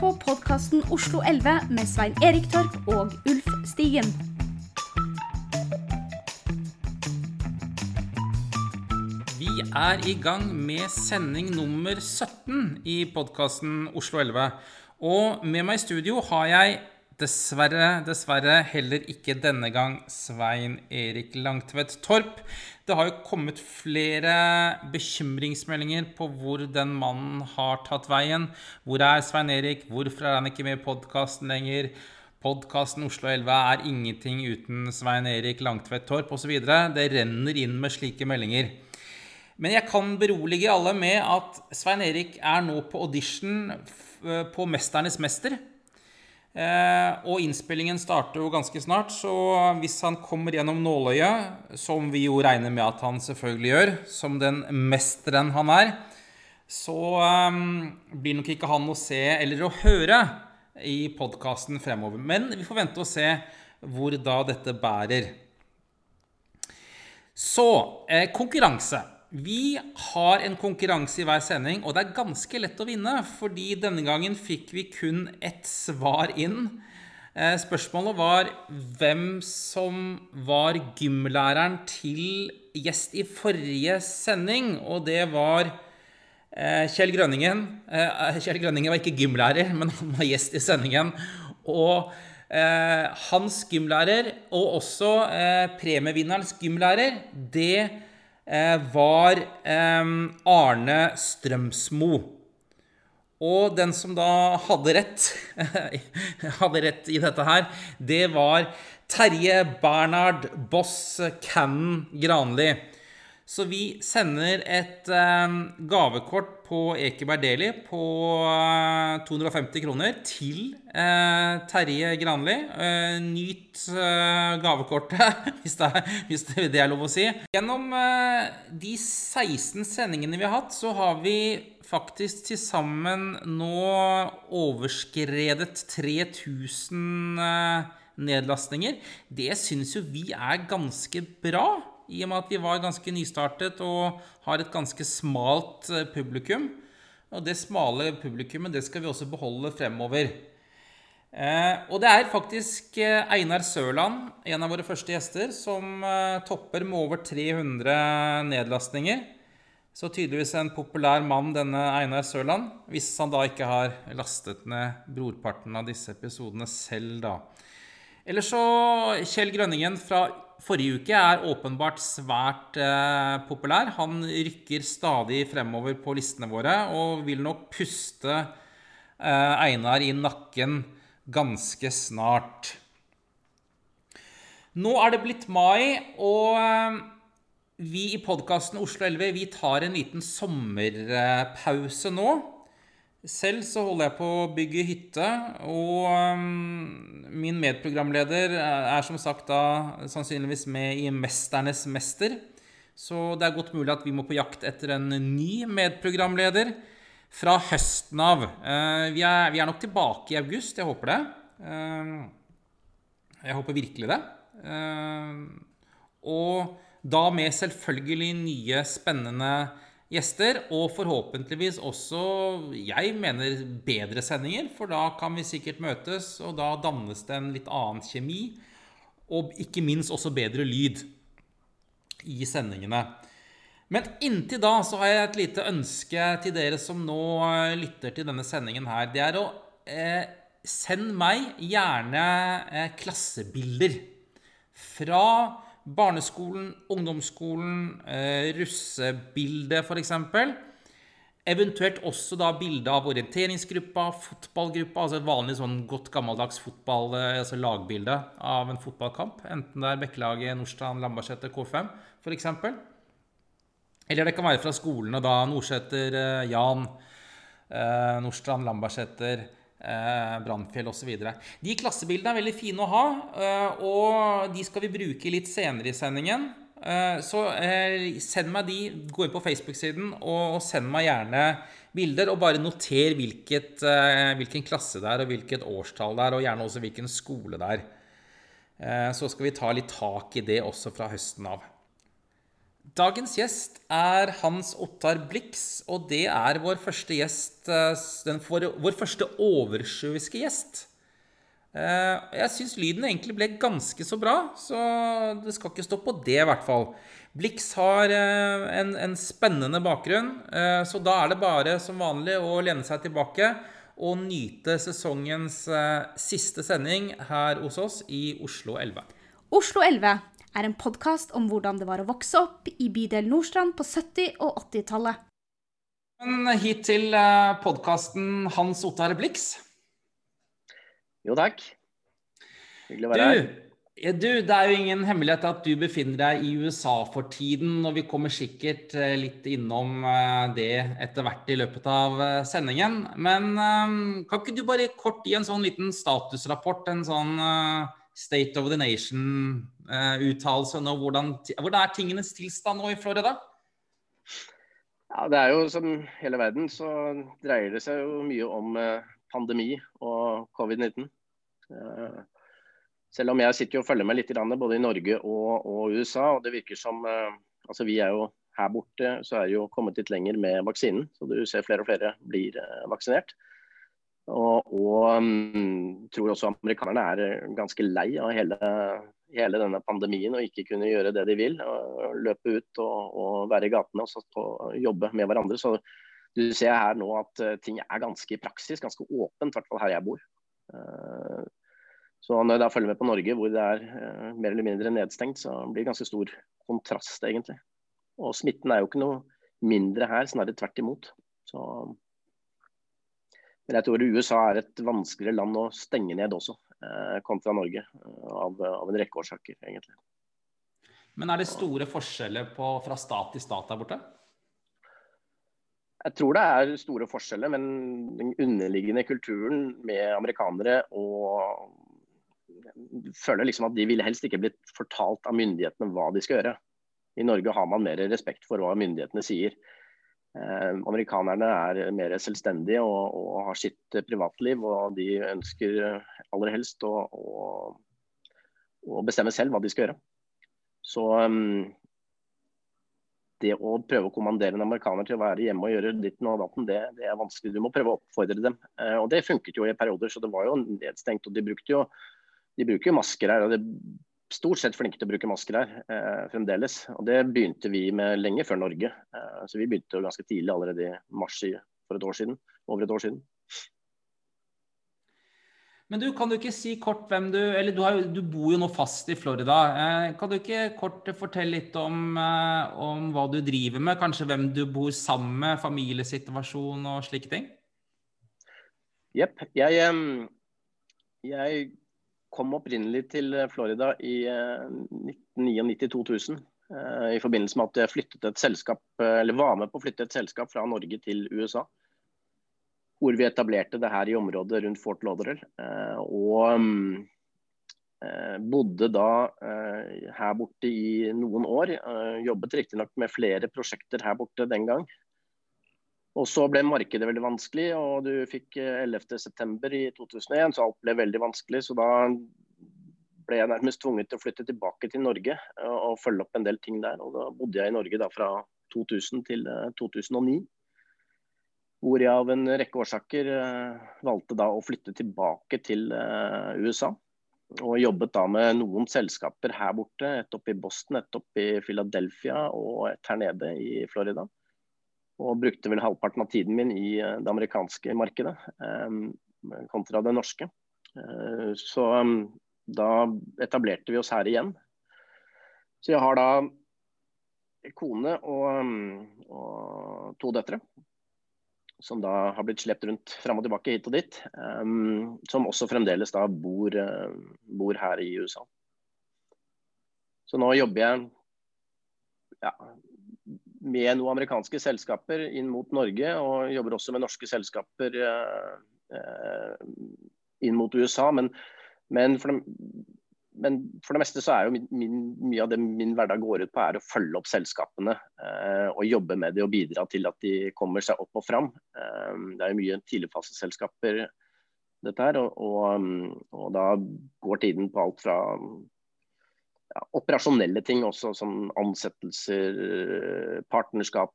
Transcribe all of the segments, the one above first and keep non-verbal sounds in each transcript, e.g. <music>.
På podkasten Oslo 11 med Svein Erik Torp og Ulf Stigen. Vi er i gang med sending nummer 17 i podkasten Oslo 11. Og med meg i studio har jeg dessverre, dessverre heller ikke denne gang Svein Erik Langtvedt Torp. Det har jo kommet flere bekymringsmeldinger på hvor den mannen har tatt veien. Hvor er Svein Erik? Hvorfor er han ikke med i podkasten lenger? Podkasten Oslo 11 er ingenting uten Svein Erik Langtvedt Torp osv. Det renner inn med slike meldinger. Men jeg kan berolige alle med at Svein Erik er nå på audition på 'Mesternes mester'. Eh, og innspillingen starter jo ganske snart, så hvis han kommer gjennom nåløyet, som vi jo regner med at han selvfølgelig gjør, som den mesteren han er, så eh, blir nok ikke han å se eller å høre i podkasten fremover. Men vi får vente og se hvor da dette bærer. Så eh, konkurranse. Vi har en konkurranse i hver sending, og det er ganske lett å vinne. Fordi denne gangen fikk vi kun ett svar inn. Eh, spørsmålet var hvem som var gymlæreren til gjest i forrige sending. Og det var eh, Kjell Grønningen. Eh, Kjell Grønningen var ikke gymlærer, men han var gjest i sendingen. Og hans gymlærer, og også premievinnerens gymlærer, det var Arne Strømsmo. Og den som da hadde rett, <laughs> hadde rett i dette her, det var Terje Bernhard Boss Cannon Granli. Så vi sender et gavekort på Ekeberg Deli på 250 kroner til Terje Granli. nyt gavekortet, <laughs> hvis det, er, hvis det er lov å si. Gjennom de 16 sendingene vi har hatt, så har vi faktisk til sammen nå overskredet 3000 nedlastninger. Det syns jo vi er ganske bra i og med at vi var ganske nystartet og har et ganske smalt publikum. Og det smale publikummet det skal vi også beholde fremover. Eh, og det er faktisk Einar Sørland, en av våre første gjester, som eh, topper med over 300 nedlastninger. Så tydeligvis en populær mann, denne Einar Sørland. Hvis han da ikke har lastet ned brorparten av disse episodene selv, da. Ellers så Kjell Grønningen fra forrige uke er åpenbart svært eh, populær. Han rykker stadig fremover på listene våre og vil nok puste eh, Einar i nakken ganske snart. Nå er det blitt mai, og eh, vi i podkasten Oslo 11 vi tar en liten sommerpause nå. Selv så holder jeg på å bygge hytte, og min medprogramleder er som sagt da sannsynligvis med i 'Mesternes mester'. Så det er godt mulig at vi må på jakt etter en ny medprogramleder fra høsten av. Vi er, vi er nok tilbake i august, jeg håper det. Jeg håper virkelig det. Og da med selvfølgelig nye, spennende gjester, og forhåpentligvis også, jeg mener, bedre sendinger. For da kan vi sikkert møtes, og da dannes det en litt annen kjemi. Og ikke minst også bedre lyd i sendingene. Men inntil da så har jeg et lite ønske til dere som nå lytter til denne sendingen her. Det er å eh, send meg gjerne eh, klassebilder fra barneskolen, ungdomsskolen, eh, russebildet f.eks. Eventuelt også da bilde av orienteringsgruppa, fotballgruppa, altså et vanlig sånn godt gammeldags fotball, altså lagbilde av en fotballkamp. Enten det er Bekkelaget, Nordstrand, Lambertseter, K5 f.eks. Eller det kan være fra skolene, da. Nordseter, Jan, eh, Nordstrand, Lambertseter, eh, Brannfjell osv. De klassebildene er veldig fine å ha, eh, og de skal vi bruke litt senere i sendingen. Eh, så send meg de, gå inn på Facebook-siden og, send meg gjerne bilder. Og bare noter hvilket, hvilken klasse det er, og hvilket årstall det er, og gjerne også hvilken skole det er. Så skal vi ta litt tak i det også fra høsten av. Dagens gjest er Hans Ottar Blix, og det er vår første gjest eh, for, Vår første oversjøiske gjest. Eh, jeg syns lyden egentlig ble ganske så bra, så det skal ikke stå på det, i hvert fall. Blix har eh, en, en spennende bakgrunn, så da er det bare som vanlig å lene seg tilbake og nyte sesongens siste sending her hos oss i Oslo 11. Oslo 11 er en podkast om hvordan det var å vokse opp i bydel Nordstrand på 70- og 80-tallet. Hit til eh, podkasten Hans Ottar Blix. Jo, takk. Hyggelig å være her. Du, det er jo ingen hemmelighet at du befinner deg i USA for tiden, og vi kommer sikkert eh, litt innom eh, det etter hvert i løpet av sendingen. Men kan ikke du bare kort gi en sånn liten statusrapport, en sånn State of the Nation-uttalelse nå. Hvordan, hvordan, er tingenes tilstand nå i Florida? Ja, det er jo som hele verden, så dreier det seg jo mye om uh, pandemi og covid-19. Uh, selv om jeg sitter og følger med litt både i Norge og, og USA, og det virker som eh, altså Vi er jo her borte, så er det jo kommet litt lenger med vaksinen. Så du ser flere og flere blir vaksinert. Og, og um, tror også amerikanerne er eh, ganske lei av hele, hele, denne pandemien og ikke kunne gjøre det de vil. løpe ut og, og være i gatene og, og, jobbe med hverandre. Så du ser her nå at uh, ting er ganske i praksis, ganske åpent, i hvert fall her jeg bor. Uh, så når jeg da følger med på Norge, hvor det er uh, mer eller mindre nedstengt, så blir det ganske stor kontrast, egentlig. Og smitten er jo ikke noe mindre her, snarere tvert imot. Så men jeg tror USA er et vanskeligere land å stenge ned også, eh, kontra Norge. Eh, av, av, en rekke årsaker, egentlig. Men er det store forskjeller på, fra stat til stat der borte? Jeg tror det er store forskjeller, men den underliggende kulturen med amerikanere og føler liksom at de ville helst ikke blitt fortalt av myndighetene hva de skal gjøre. I Norge har man mer respekt for hva myndighetene sier. Eh, amerikanerne er mer selvstendige og, og, har sitt privatliv. Og de ønsker aller helst å, å, å, bestemme selv hva de skal gjøre. Så um, det å prøve å kommandere en amerikaner til å være hjemme og gjøre ditten og datten, det, det, er vanskelig. Du må prøve å oppfordre dem. Og det funket jo i perioder, så det var jo nedstengt. Og de brukte jo de bruker masker her. og det stort sett flinke til å bruke masker her eh, fremdeles. Og det begynte vi med lenge før Norge. Eh, så vi begynte jo ganske tidlig, allerede i mars for et år siden. Over et år siden. Men du, kan du ikke si kort hvem du Eller du, har, du bor jo nå fast i Florida. Eh, kan du ikke kort fortelle litt om, eh, om hva du driver med? Kanskje hvem du bor sammen med, familiesituasjon og slike ting? Jepp. Jeg, jeg kom opprinnelig til eh, Florida i 1999-2000. Eh, eh, I forbindelse med at jeg flyttet et selskap, eller var med på å flytte et selskap fra Norge til USA. Hvor vi etablerte det her i området rundt Fort Lauderdale. Og bodde da her borte i noen år. Jobbet riktignok med flere prosjekter her borte den gang. Og så ble markedet veldig vanskelig, og du fikk 11.9. Eh, i 2001, så alt ble veldig vanskelig. Så da ble jeg nærmest tvunget til å flytte tilbake til Norge eh, og følge opp en del ting der. Og da bodde jeg i Norge da fra 2000 til 2009. Eh, hvor jeg av en rekke årsaker valgte da å flytte tilbake til USA. Og jobbet da med noen selskaper her borte. Et oppe i Boston, et oppe i Philadelphia og et her nede i Florida og brukte vel halvparten av tiden min i eh, det amerikanske markedet eh, kontra det norske. Eh, så da etablerte vi oss her igjen. Så jeg har da kone og, og to døtre. Som da har blitt slept rundt fram og tilbake hit og dit. Som også fremdeles da bor, bor, her i USA. Så nå jobber jeg ja, med noen amerikanske selskaper inn mot Norge, og jobber også med norske selskaper eh, eh, inn mot USA. Men, men, for det, men, for det, meste så er jo min, mye av det min hverdag går ut på, er å følge opp selskapene eh, og jobbe med det og bidra til at de kommer seg opp og fram. Det er jo mye tidligfaseselskaper dette her, og, og, og, da går tiden på alt fra operasjonelle ting også, som ansettelser, partnerskap,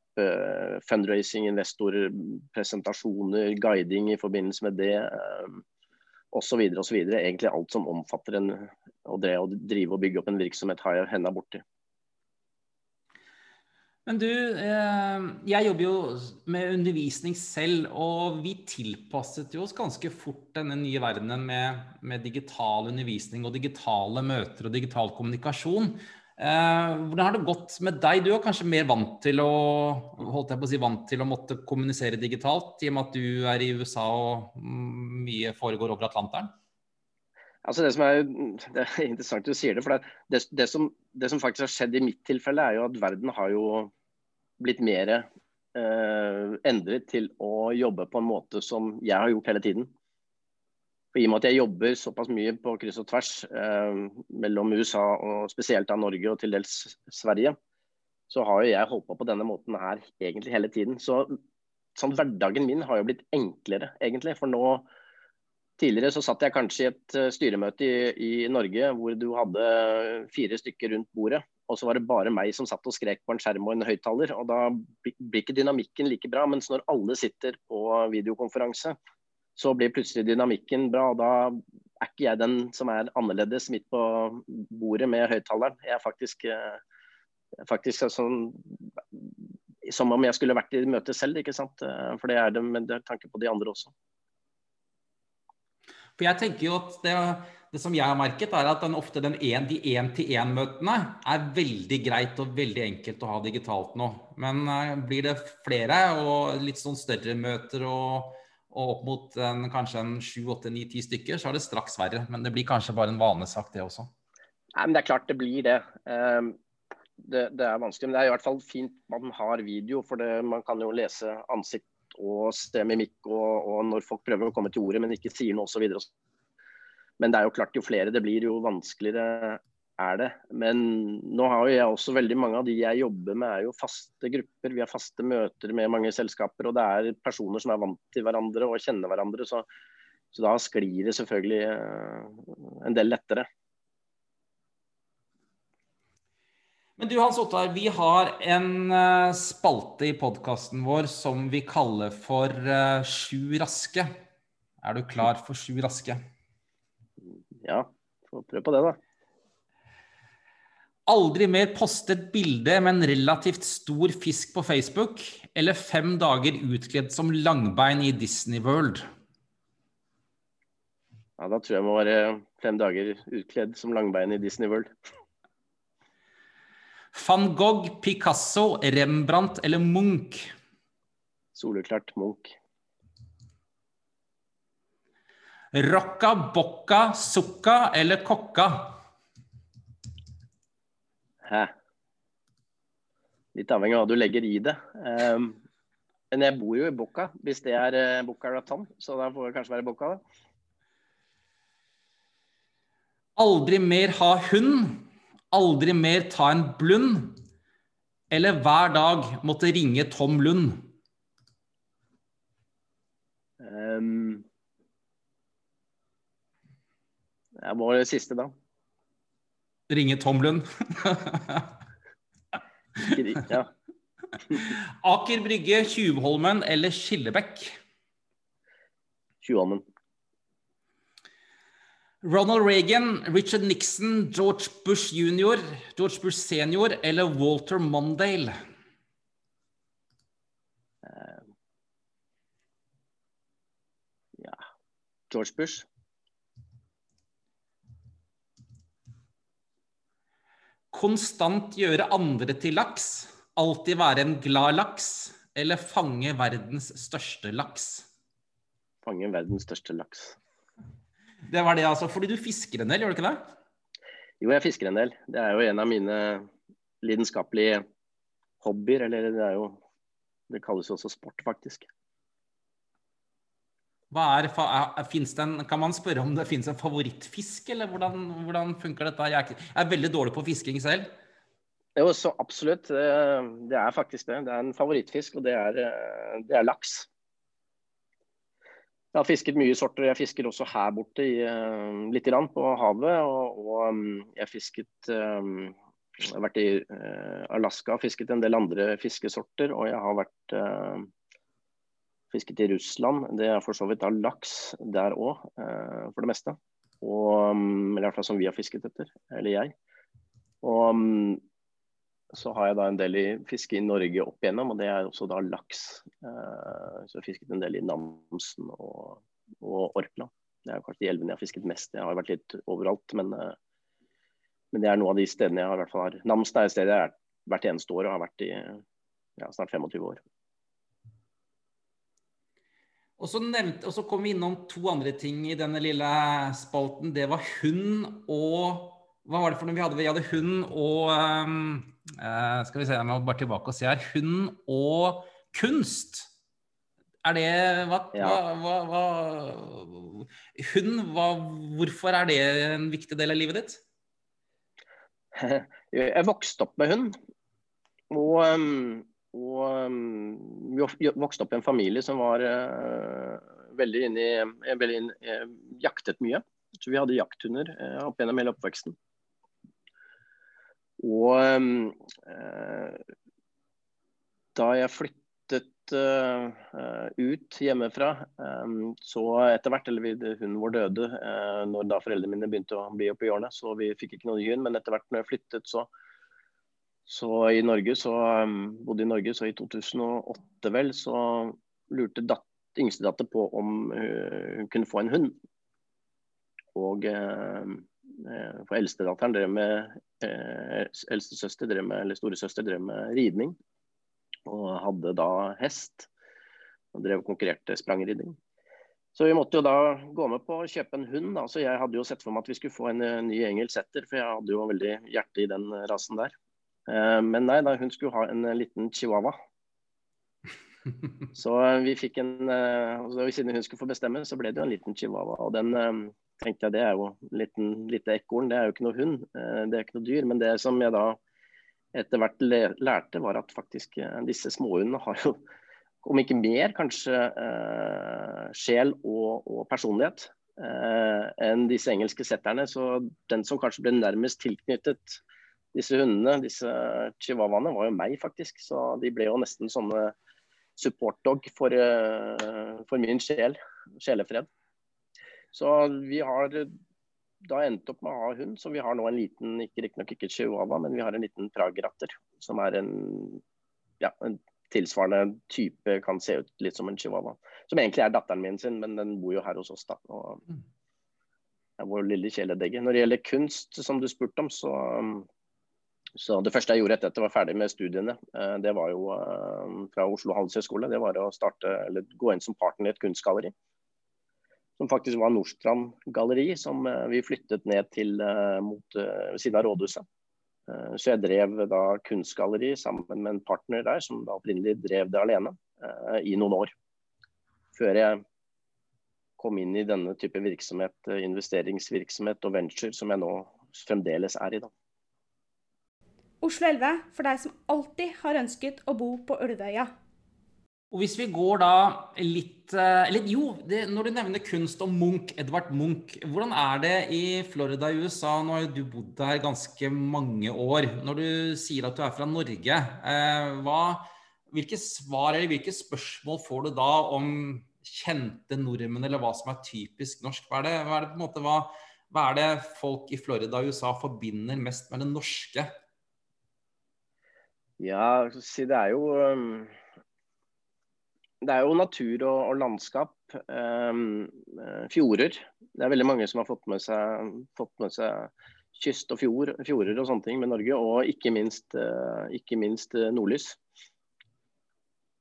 fundraising, investorer, presentasjoner, guiding i forbindelse med det. Osv. osv. Egentlig alt som omfatter en, å drive og bygge opp en virksomhet, har jeg henda borti. Men du, eh, jeg jobber jo med undervisning selv, og vi tilpasset jo oss ganske fort denne nye verdenen med, med digital undervisning og digitale møter og digital kommunikasjon. Eh, hvordan har det gått med deg? Du er kanskje mer vant til å holdt jeg på å si, vant til å måtte kommunisere digitalt, i og med at du er i USA og mye foregår over Atlanteren? Altså det, som er, det er interessant du sier det. for det, det, som, det, som, faktisk har skjedd i mitt tilfelle, er jo at verden har jo blitt mer eh, endret til å jobbe på en måte som jeg har gjort hele tiden. For I og med at jeg jobber såpass mye på kryss og tvers eh, mellom USA og spesielt av Norge og til dels Sverige, så har jo jeg holdt på på denne måten her egentlig hele tiden. Så sånn, hverdagen min har jo blitt enklere, egentlig. For nå Tidligere så satt jeg kanskje i et uh, styremøte i, i, Norge hvor du hadde fire stykker rundt bordet. Og så var det bare meg som satt og skrek på en skjerm og en høyttaler. Og da blir ikke dynamikken like bra. Mens når alle sitter på videokonferanse, så blir plutselig dynamikken bra. Og da er ikke jeg den som er annerledes midt på bordet med høyttaleren. Jeg er faktisk, uh, faktisk sånn som om jeg skulle vært i møtet selv, ikke sant. Uh, for det er det med tanke på de andre også. For jeg tenker jo at det, det som jeg har merket, er at den, ofte den en, de én-til-én-møtene er veldig greit og veldig enkelt å ha digitalt nå. Men uh, blir det flere og litt sånn større møter og, og opp mot en, kanskje en sju, åtte, ni, ti stykker, så er det straks verre. Men det blir kanskje bare en vanesak, det også. Nei, men Det er klart det blir det. Um, det, det, er vanskelig, men det er i hvert fall fint man har video. For det, man kan jo lese ansikt og se mimikk og, og, når folk prøver å komme til ordet, men ikke sier noe osv. Men det er jo klart, jo flere det blir, jo vanskeligere er det. Men nå har jo jeg også veldig mange av de jeg jobber med, er jo faste grupper. Vi har faste møter med mange selskaper, og det er personer som er vant til hverandre og kjenner hverandre. Så, så da sklir det selvfølgelig eh, en del lettere. Men du Hans Ottar, vi har en uh, spalte i podkasten vår som vi kaller for uh, Sju raske. Er du klar for sju raske? Ja, får prøve på det, da. Aldri mer poste et bilde med en relativt stor fisk på Facebook, eller fem dager utkledd som langbein i Disney World? Ja, da tror jeg må være fem dager utkledd som langbein i Disney World. Van Gogh, Picasso, Rembrandt eller Munch? Soleklart Munch. Rocca, bocca, sukka eller kokka? Hæ? Litt avhengig av hva du legger i det. Um, men jeg bor jo i Bocca, hvis det er uh, Bocca Raton. Så da får det kanskje være Bocca, da. Aldri mer ha hund aldri mer ta en blund, eller hver dag måtte ringe Tom Lund? Um, jeg må det siste, da. Ringe Tom Lund? ja. <laughs> Aker Brygge, Tjuvholmen eller Skillebekk? Tjuvholmen. Ronald Reagan, Richard Nixon, George Bush jr., George Bush senior eller Walter Mondale? Uh, ja George Bush. Konstant gjøre andre til laks, alltid være en glad laks, eller fange verdens største laks? Fange verdens største laks. Det var det, altså. Fordi du fisker en del, gjør du ikke det? Jo, jeg fisker en del. Det er jo en av mine lidenskapelige hobbyer. Eller det er jo Det kalles jo også sport, faktisk. Hva er, det en, kan man spørre om det finnes en favorittfisk, eller hvordan, hvordan funker dette? Jeg er, jeg er, veldig dårlig på fisking selv. Jo, så absolutt. Det, det er faktisk det. Det er en favorittfisk, og det er, det er laks. Jeg har fisket mye sorter. Jeg fisker også her borte i, litt grann på havet. Og, og jeg fisket Jeg har vært i Alaska og fisket en del andre fiskesorter. Og jeg har vært fisket i Russland. Det er for så vidt da laks der òg, for det meste. Og, eller i hvert fall som vi har fisket etter, eller jeg. Og så har jeg da en del i fiske i Norge opp igjennom, og det er også da laks. Eh, så jeg har fisket en del i Namsen og, og Orkla. Det er kanskje de elvene jeg har fisket mest. Jeg har vært litt overalt, men, eh, men det er noen av de stedene jeg har i hvert fall har. Namsen er et sted jeg har vært hvert eneste år og har vært i ja, snart 25 år. Og så, nevnte, og så kom vi innom to andre ting i denne lille spalten. Det var hund og Hva var det for noe vi hadde? Vi hadde hund og um, Uh, skal vi se, jeg må bare tilbake og se her. Hund og kunst. Er det hva, ja. hva, hva, hva Hund, hvorfor er det en viktig del av livet ditt? <laughs> Jeg vokste opp med hund. Og, og vi vokste opp i en familie som var uh, veldig inne i veldig inn, uh, Jaktet mye. Så vi hadde jakthunder uh, opp gjennom hele oppveksten. Og eh, da jeg flyttet uh, ut hjemmefra, så etter hvert, eller hunden vår døde uh, når da foreldrene mine begynte å bli oppi årene, så vi fikk ikke noen hund. Men etter hvert når jeg flyttet, så, så i Norge, så bodde i Norge, så i 2008 vel, så lurte dat yngstedatter på om hun kunne få en hund. Og uh, for eldstedatteren drev med eh, eldstesøster drev med, eller storesøster drev med ridning. Og hadde da hest. Og drev konkurrerte sprangridning. Så vi måtte jo da gå med på å kjøpe en hund. Da. Så jeg hadde jo sett for meg at vi skulle få en uh, ny engelsk setter, for jeg hadde jo veldig hjerte i den rasen der. Men nei da, hun skulle ha en liten chihuahua. <laughs> Så vi fikk en uh, Siden hun skulle få bestemme, så ble det jo en liten chihuahua. Og den tenkte jeg det er jo liten, lite ekorn, det er jo ikke noe hund, eh, det er ikke noe dyr. Men det som jeg da etter hvert lærte, var at faktisk eh, disse småhundene har jo, om ikke mer, kanskje eh, sjel og, og personlighet eh, enn disse engelske setterne. Så den som kanskje ble nærmest tilknyttet disse hundene, disse chihuahuaene, var jo meg, faktisk. Så de ble jo nesten sånne supportdog for, uh, for min sjel, sjelefred. Så vi har da endt opp med å ha hund, så vi har nå en liten, ikke riktignok ikke chihuahua, men vi har en liten pragratter. Som er en, ja, en tilsvarende type, kan se ut litt som en chihuahua. Som egentlig er datteren min sin, men den bor jo her hos oss, da. Og mm. er vår lille kjæledegge. Når det gjelder kunst, som du spurte om, så så Det første jeg gjorde etter at jeg var ferdig med studiene, eh, det var jo eh, fra Oslo handelshøyskole. Det var å starte, eller gå inn som partner i et kunstgalleri som faktisk var Nordstrand galleri, som eh, vi flyttet ned til eh, mot siden av rådhuset. Eh, så jeg drev da kunstgalleri sammen med en partner der, som da opprinnelig drev det alene i noen år. Før jeg kom inn i denne type virksomhet, investeringsvirksomhet og venture, som jeg nå fremdeles er i. da. Oslo 11 for deg som alltid har ønsket å bo på Ulvøya. Og hvis vi går da litt eh, Eller jo, det, når du nevner kunst og Munch, Edvard Munch, hvordan er det i Florida i USA? Nå har du bodd der ganske mange år. Når du sier at du er fra Norge, eh, hva, hvilke svar eller hvilke spørsmål får du da om kjente nordmenn, eller hva som er typisk norsk? Hva er det, hva er det, måte, hva, hva er det folk i Florida og USA forbinder mest med det norske? Ja, det er jo det er jo natur og, og landskap. Um, fjorder. Det er veldig mange som har fått med seg, fått med seg kyst og fjord, fjorder og sånne ting med Norge. Og ikke minst, uh, ikke minst uh, nordlys.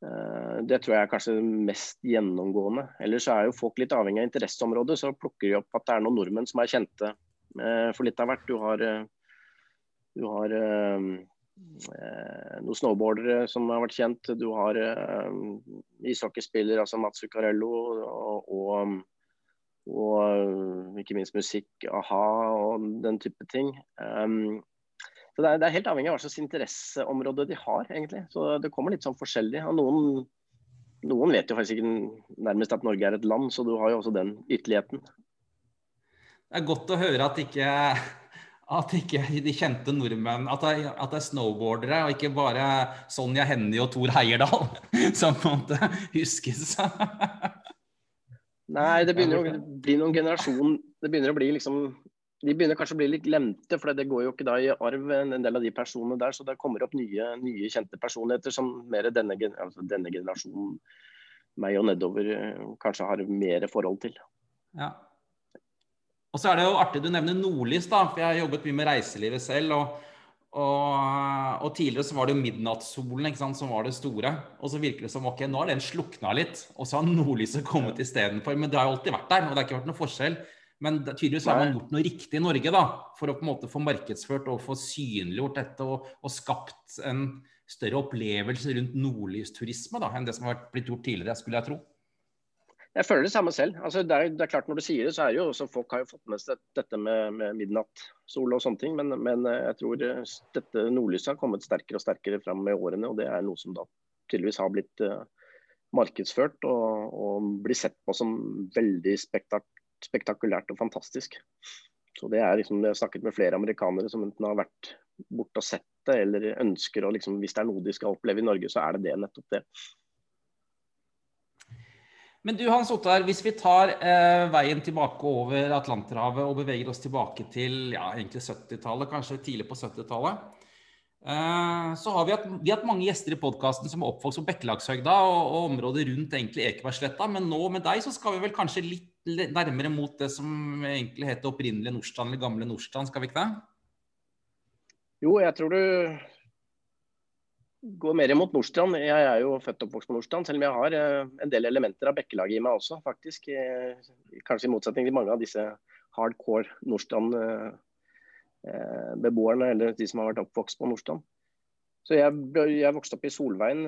Uh, det tror jeg er kanskje mest gjennomgående. Ellers er jo folk litt avhengig av interesseområdet. Så plukker de opp at det er noen nordmenn som er kjente for litt av hvert. Du har, du har Eh, noen snowboardere som har vært kjent. Du har uh, ishockeyspiller, altså Mats Zuccarello, og, og, og, eh, ikke minst musikk, a-ha og den type ting. Um, så det er, det er, helt avhengig av hva slags interesseområde de har, egentlig. Så det kommer litt sånn forskjellig. Og noen noen vet jo faktisk ikke nærmest at Norge er et land, så du har jo også den ytterligheten. Det er godt å høre at ikke, at ikke de kjente nordmenn At det, at det er snowboardere, og ikke bare Sonja Hennie og Thor Heierdal <laughs> som på en måte huskes. <laughs> Nei, det begynner å bli noen generasjon Det begynner å bli liksom De begynner kanskje å bli litt glemte, for det går jo ikke da i arv en del av de personene der. Så det kommer opp nye, nye kjente personligheter som mer denne, altså denne generasjonen, meg og nedover, kanskje har mer forhold til. Ja. Og så er det jo artig du nevner Nordlys, da, for jeg har jobbet mye med reiselivet selv. og, og, og tidligere så var det jo midnattssolen ikke sant, som var det store. Og så virker det som ok, nå har den slukna litt, og så har nordlyset kommet istedenfor. Men det har jo alltid vært der, og det har ikke vært noe forskjell. Men tydeligvis har man gjort noe riktig i Norge da, for å på en måte få markedsført og få synliggjort dette og, og skapt en større opplevelse rundt nordlysturisme da, enn det som har blitt gjort tidligere, skulle jeg tro. Jeg føler det samme selv. Altså, det, er, det, er, klart Når du sier det, så er det jo også folk har jo fått med seg dette med, med midnattssol og sånne ting. Men, men, eh, jeg tror eh, dette nordlyset har kommet sterkere og sterkere fram med årene. Og det er noe som da tydeligvis har blitt uh, markedsført og, og, blir sett på som veldig spektak spektakulært og fantastisk. Så det er liksom, Jeg har snakket med flere amerikanere som enten har vært borte og sett det, eller ønsker å liksom, Hvis det er noe de skal oppleve i Norge, så er det det, nettopp det. Men du Hans Ottar, hvis vi tar eh, veien tilbake over Atlanterhavet og beveger oss tilbake til ja, egentlig 70-tallet, kanskje tidlig på 70-tallet. Eh, så har vi hatt, vi hatt mange gjester i podkasten som er oppvokst på Bekkelagshøgda og, og, området rundt egentlig Ekebergsletta. Men nå med deg så skal vi vel kanskje litt nærmere mot det som egentlig heter opprinnelig Nordstrand, eller gamle Nordstrand, skal vi ikke det? Jo, jeg tror du går mer mot Nordstrand. Jeg er jo født og oppvokst på Nordstrand, selv om jeg har eh, en del elementer av bekkelaget i meg også, faktisk. Eh, kanskje i motsetning til mange av disse hardcore Nordstrand-beboerne, eh, eller de som har vært oppvokst på Nordstrand. Så jeg, jeg vokste opp i Solveien,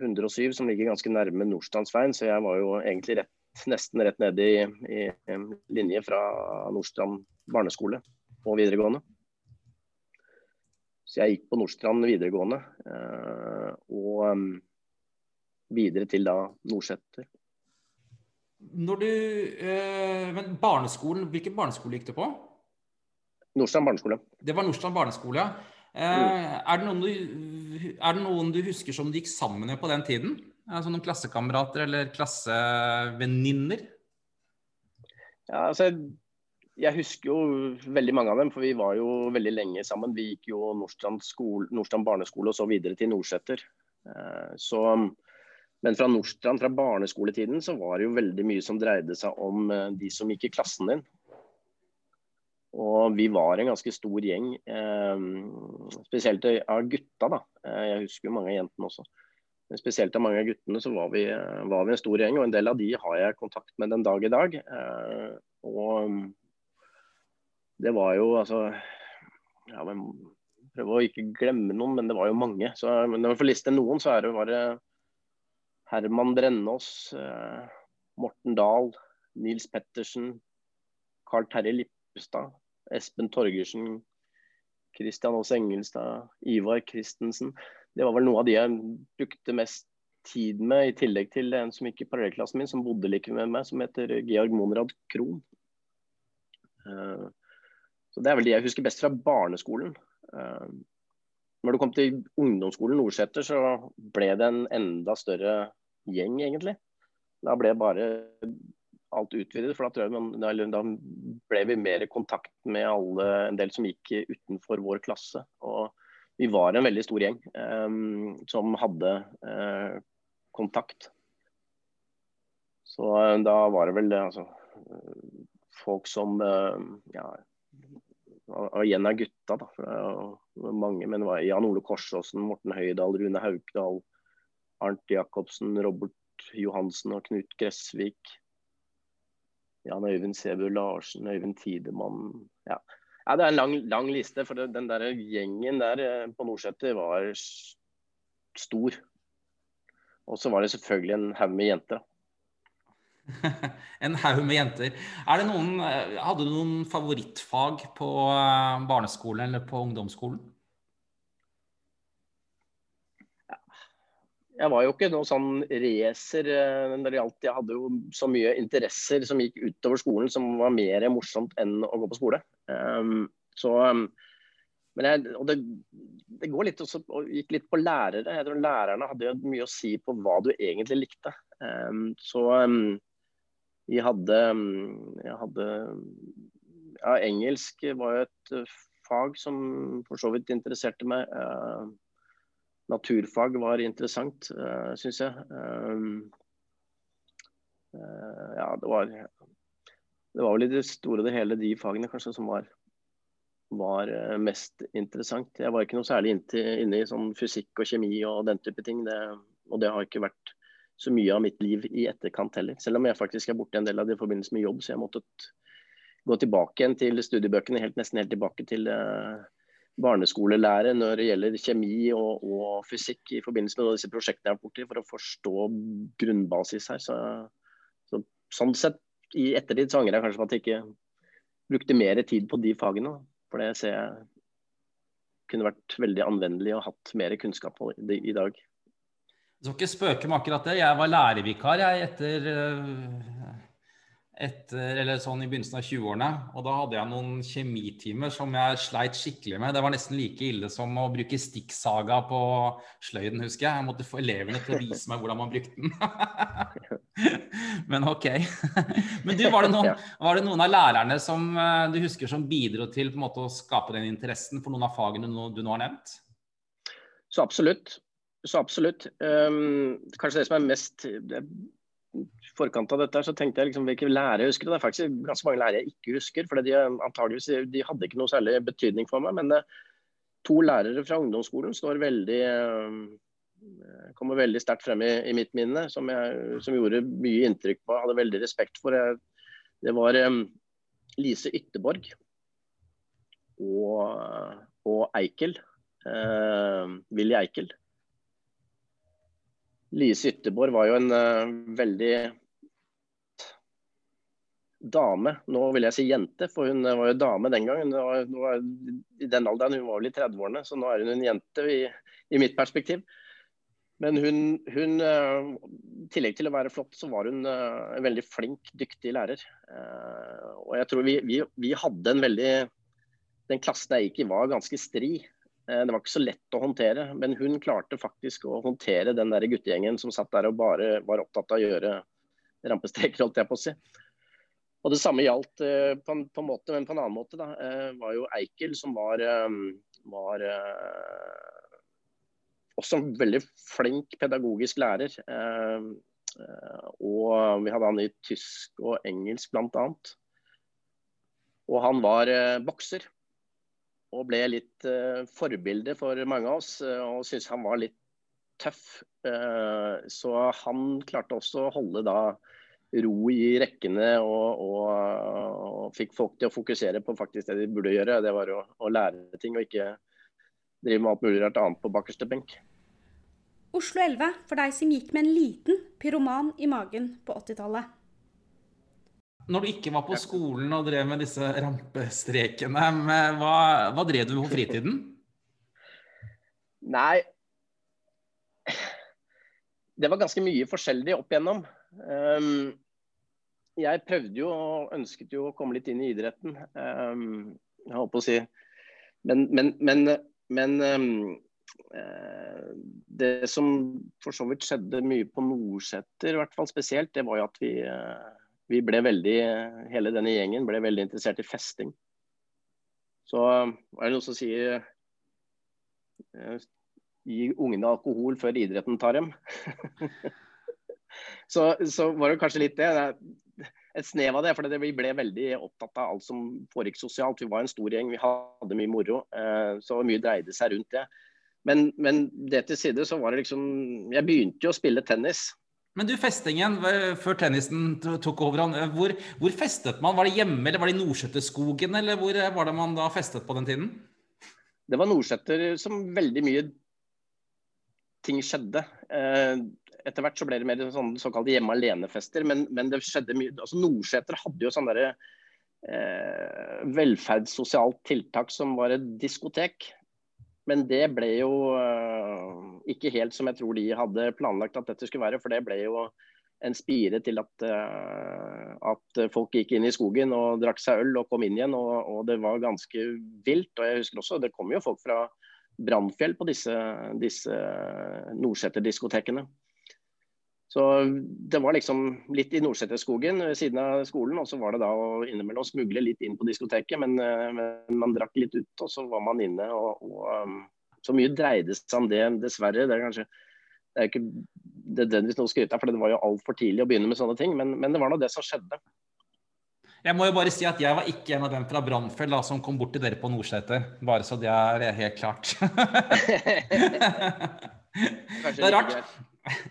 107, som ligger ganske nærme Nordstrandsveien. Så jeg var jo egentlig rett, nesten rett nede i, i linje fra Nordstrand barneskole og videregående. Så jeg gikk på Nordstrand videregående. Eh, og um, videre til da Nordseter. Når du, eh, men barneskolen, Hvilken barneskole gikk du på? Nordstrand barneskole. Det var Nordstrand barneskole, ja. Eh, mm. er, det du, er, det noen du, husker som du gikk sammen med på den tiden? Altså Noen klassekamerater eller klassevenninner? Ja, altså jeg husker jo veldig mange av dem, for vi var jo veldig lenge sammen. Vi gikk jo Nordstrand, skole, Nordstrand barneskole og så videre til Nordseter. Eh, men fra Nordstrand, fra barneskoletiden, så var det jo veldig mye som dreide seg om eh, de som gikk i klassen din. Og vi var en ganske stor gjeng, eh, spesielt av gutta. da. Jeg husker jo mange av jentene også. Men spesielt av mange av guttene så var vi, var vi, en stor gjeng, og en del av de har jeg kontakt med den dag i dag. Og det var jo altså ja, men Prøve å ikke glemme noen, men det var jo mange. Så, men når vi får liste noen, så er det bare Herman Brennås, eh, Morten Dahl, Nils Pettersen, Carl Terje Lippestad, Espen Torgersen, Kristian Aas Engelstad, Ivar Christensen. Det var vel noe av de jeg brukte mest tid med, i tillegg til en som gikk i parallellklassen min, som bodde like med meg, som heter Georg Monrad Krohn. Uh, så Det er vel de jeg husker best fra barneskolen. Uh, når du kom til ungdomsskolen Nordseter, så ble det en enda større gjeng, egentlig. Da ble bare alt utvidet. for Da, man, da ble vi mer i kontakt med alle, en del som gikk utenfor vår klasse. Og vi var en veldig stor gjeng um, som hadde uh, kontakt. Så uh, da var det vel altså, folk som ja, og igjen av gutta. da, mange, men det var Jan Ole Korsåsen, Morten Høydal, Rune Haukdal, Arnt Jacobsen, Robert Johansen og Knut Gressvik. Jan Øyvind Sebu Larsen, Øyvind Tidemann. Ja. ja. Det er en lang, lang liste, for den der gjengen der eh, på Nordseter var stor. Og så var det selvfølgelig en haug med jenter. <laughs> en haug med jenter. Noen, eh, hadde du noen favorittfag på eh, barneskolen eller på ungdomsskolen? jeg var jo ikke noe sånn racer men når det gjaldt. Jeg hadde jo så mye interesser som gikk utover skolen som var mer morsomt enn å gå på skole. Um, så, um, men jeg, og det, det, går litt også, og gikk litt på lærere. Jeg tror Lærerne hadde jo mye å si på hva du egentlig likte. Um, så jeg hadde, jeg hadde ja, Engelsk var jo et fag som for så vidt interesserte meg. Uh, naturfag var interessant, eh, syns jeg. Um, uh, ja, det var Det var vel i det store og det hele de fagene kanskje som var, var uh, mest interessant. Jeg var ikke noe særlig inne i sånn fysikk og kjemi og den type ting. Det, og det har ikke vært så mye av mitt liv i etterkant heller. Selv om jeg faktisk er borte en del av det i forbindelse med jobb, så jeg måtte gå tilbake igjen til studiebøkene, helt, nesten helt tilbake til uh, barneskolelære når det gjelder kjemi og, og, fysikk i forbindelse med disse prosjektene jeg har borti, for å forstå grunnbasis her. Så, så, sånn sett, i ettertid så angrer jeg kanskje på at jeg ikke brukte mer tid på de fagene. For det ser jeg kunne vært veldig anvendelig og hatt mer kunnskap i dag. Du skal ikke spøke med akkurat det. Jeg var lærervikar jeg, etter etter, eller sånn i begynnelsen av 20-årene. Og da hadde jeg noen kjemitimer som jeg sleit skikkelig med. Det var nesten like ille som å bruke stikksaga på sløyden, husker jeg. Jeg måtte få elevene til å vise meg hvordan man brukte den. <laughs> Men ok. <laughs> Men du, var det, noen, var det, noen, av lærerne som eh, du husker som bidro til måte å skape den interessen for noen av fagene du nå har nevnt? Så absolutt. Så absolutt. Um, kanskje det som er mest forkant av dette så tenkte jeg liksom hvilke lærere jeg husker. Det er faktisk ganske mange lærere jeg ikke husker. for de, antageligvis, de hadde ikke noe særlig betydning for meg. Men det, to lærere fra ungdomsskolen står veldig kommer veldig sterkt frem i, i mitt minne, som, jeg, som, gjorde mye inntrykk på. Hadde veldig respekt for. Jeg, det var um, Lise Ytterborg og, og Eikel. Uh, Willy Eikel. Lise Ytterborg var jo en uh, veldig dame. Nå vil jeg si jente, for hun var jo dame den gangen. Hun var, hun var I den alderen, hun var vel i 30-årene, så nå er hun en jente i, i mitt perspektiv. Men hun, hun uh, i tillegg til å være flott, så var hun en veldig flink, dyktig lærer. og jeg tror vi, vi, vi hadde en veldig Den klassen jeg gikk i var ganske stri. Eh, det var ikke så lett å håndtere, men hun klarte faktisk å håndtere den der guttegjengen som satt der og bare var opptatt av å gjøre rampestreker, holdt jeg på å si. Og Det samme gjaldt uh, på, en, på, en, måte, men på en annen måte. da, uh, var jo Eikel, som var, var også en veldig flink pedagogisk lærer. og vi hadde han i tysk og engelsk bl.a. Og han var bokser og ble litt uh, forbilde for mange av oss. Uh, og syntes han var litt tøff. Uh, så han klarte også å holde da ro i rekkene og, og, og, fikk folk til å fokusere på faktisk det de burde gjøre. Det var å, å lære ting og ikke drive med alt mulig rart annet på bakerste benk. Oslo 11 for deg som gikk med en liten pyroman i magen på 80-tallet. Når du ikke var på skolen og drev med disse rampestrekene, hva, hva drev du med på fritiden? Nei Det var ganske mye forskjellig opp igjennom. Um, jeg prøvde jo og ønsket jo å komme litt inn i idretten. Um, jeg holdt på å si Men, men, men, men um, det som for så vidt skjedde mye på Nordseter, i hvert fall spesielt, det var jo at vi uh, vi ble veldig, hele denne gjengen ble veldig interessert i festing. Så er det noen som sier eh, gi ungene alkohol før idretten tar dem. <laughs> så, så, var det kanskje litt det. Et snev av det. For vi ble veldig opptatt av alt som foregikk sosialt. Vi var en stor gjeng, vi hadde mye moro. Eh, så mye dreide seg rundt det. Men, men det til side så var det liksom Jeg begynte jo å spille tennis. Men du, festingen før tennisen tok over, hvor, hvor, festet man? Var det hjemme, eller var det i Nordsjøtterskogen, eller hvor var det man da festet på den tiden? Det var Nordsjøtter som veldig mye ting skjedde. Eh, etter hvert så ble det mer sånn, såkalte hjemme alene-fester, men, men, det skjedde mye altså Nordseter hadde jo sånn derre eh, velferdssosialt tiltak som var et diskotek. Men det ble jo uh, ikke helt som jeg tror de hadde planlagt at dette skulle være. For det ble jo en spire til at, uh, at folk gikk inn i skogen og drakk seg øl og kom inn igjen. Og, og, det var ganske vilt. Og jeg husker også, det kom jo folk fra Brannfjell på disse, disse Nordseter-diskotekene. Så det var liksom litt i Nordseterskogen ved siden av skolen, og så var det da å innimellom smugle litt inn på diskoteket. Men, eh, men, man drakk litt ut, og så var man inne. Og, og um, så mye dreide seg om det, dessverre. Det er kanskje det er ikke nødvendigvis noe å skryte av, for det var jo altfor tidlig å begynne med sånne ting. Men, men det var nå det som skjedde. Jeg må jo bare si at jeg var ikke en av dem fra Brannfjell som kom bort til dere på Nordseter. Bare så det er helt klart. <laughs> <laughs> det er rart.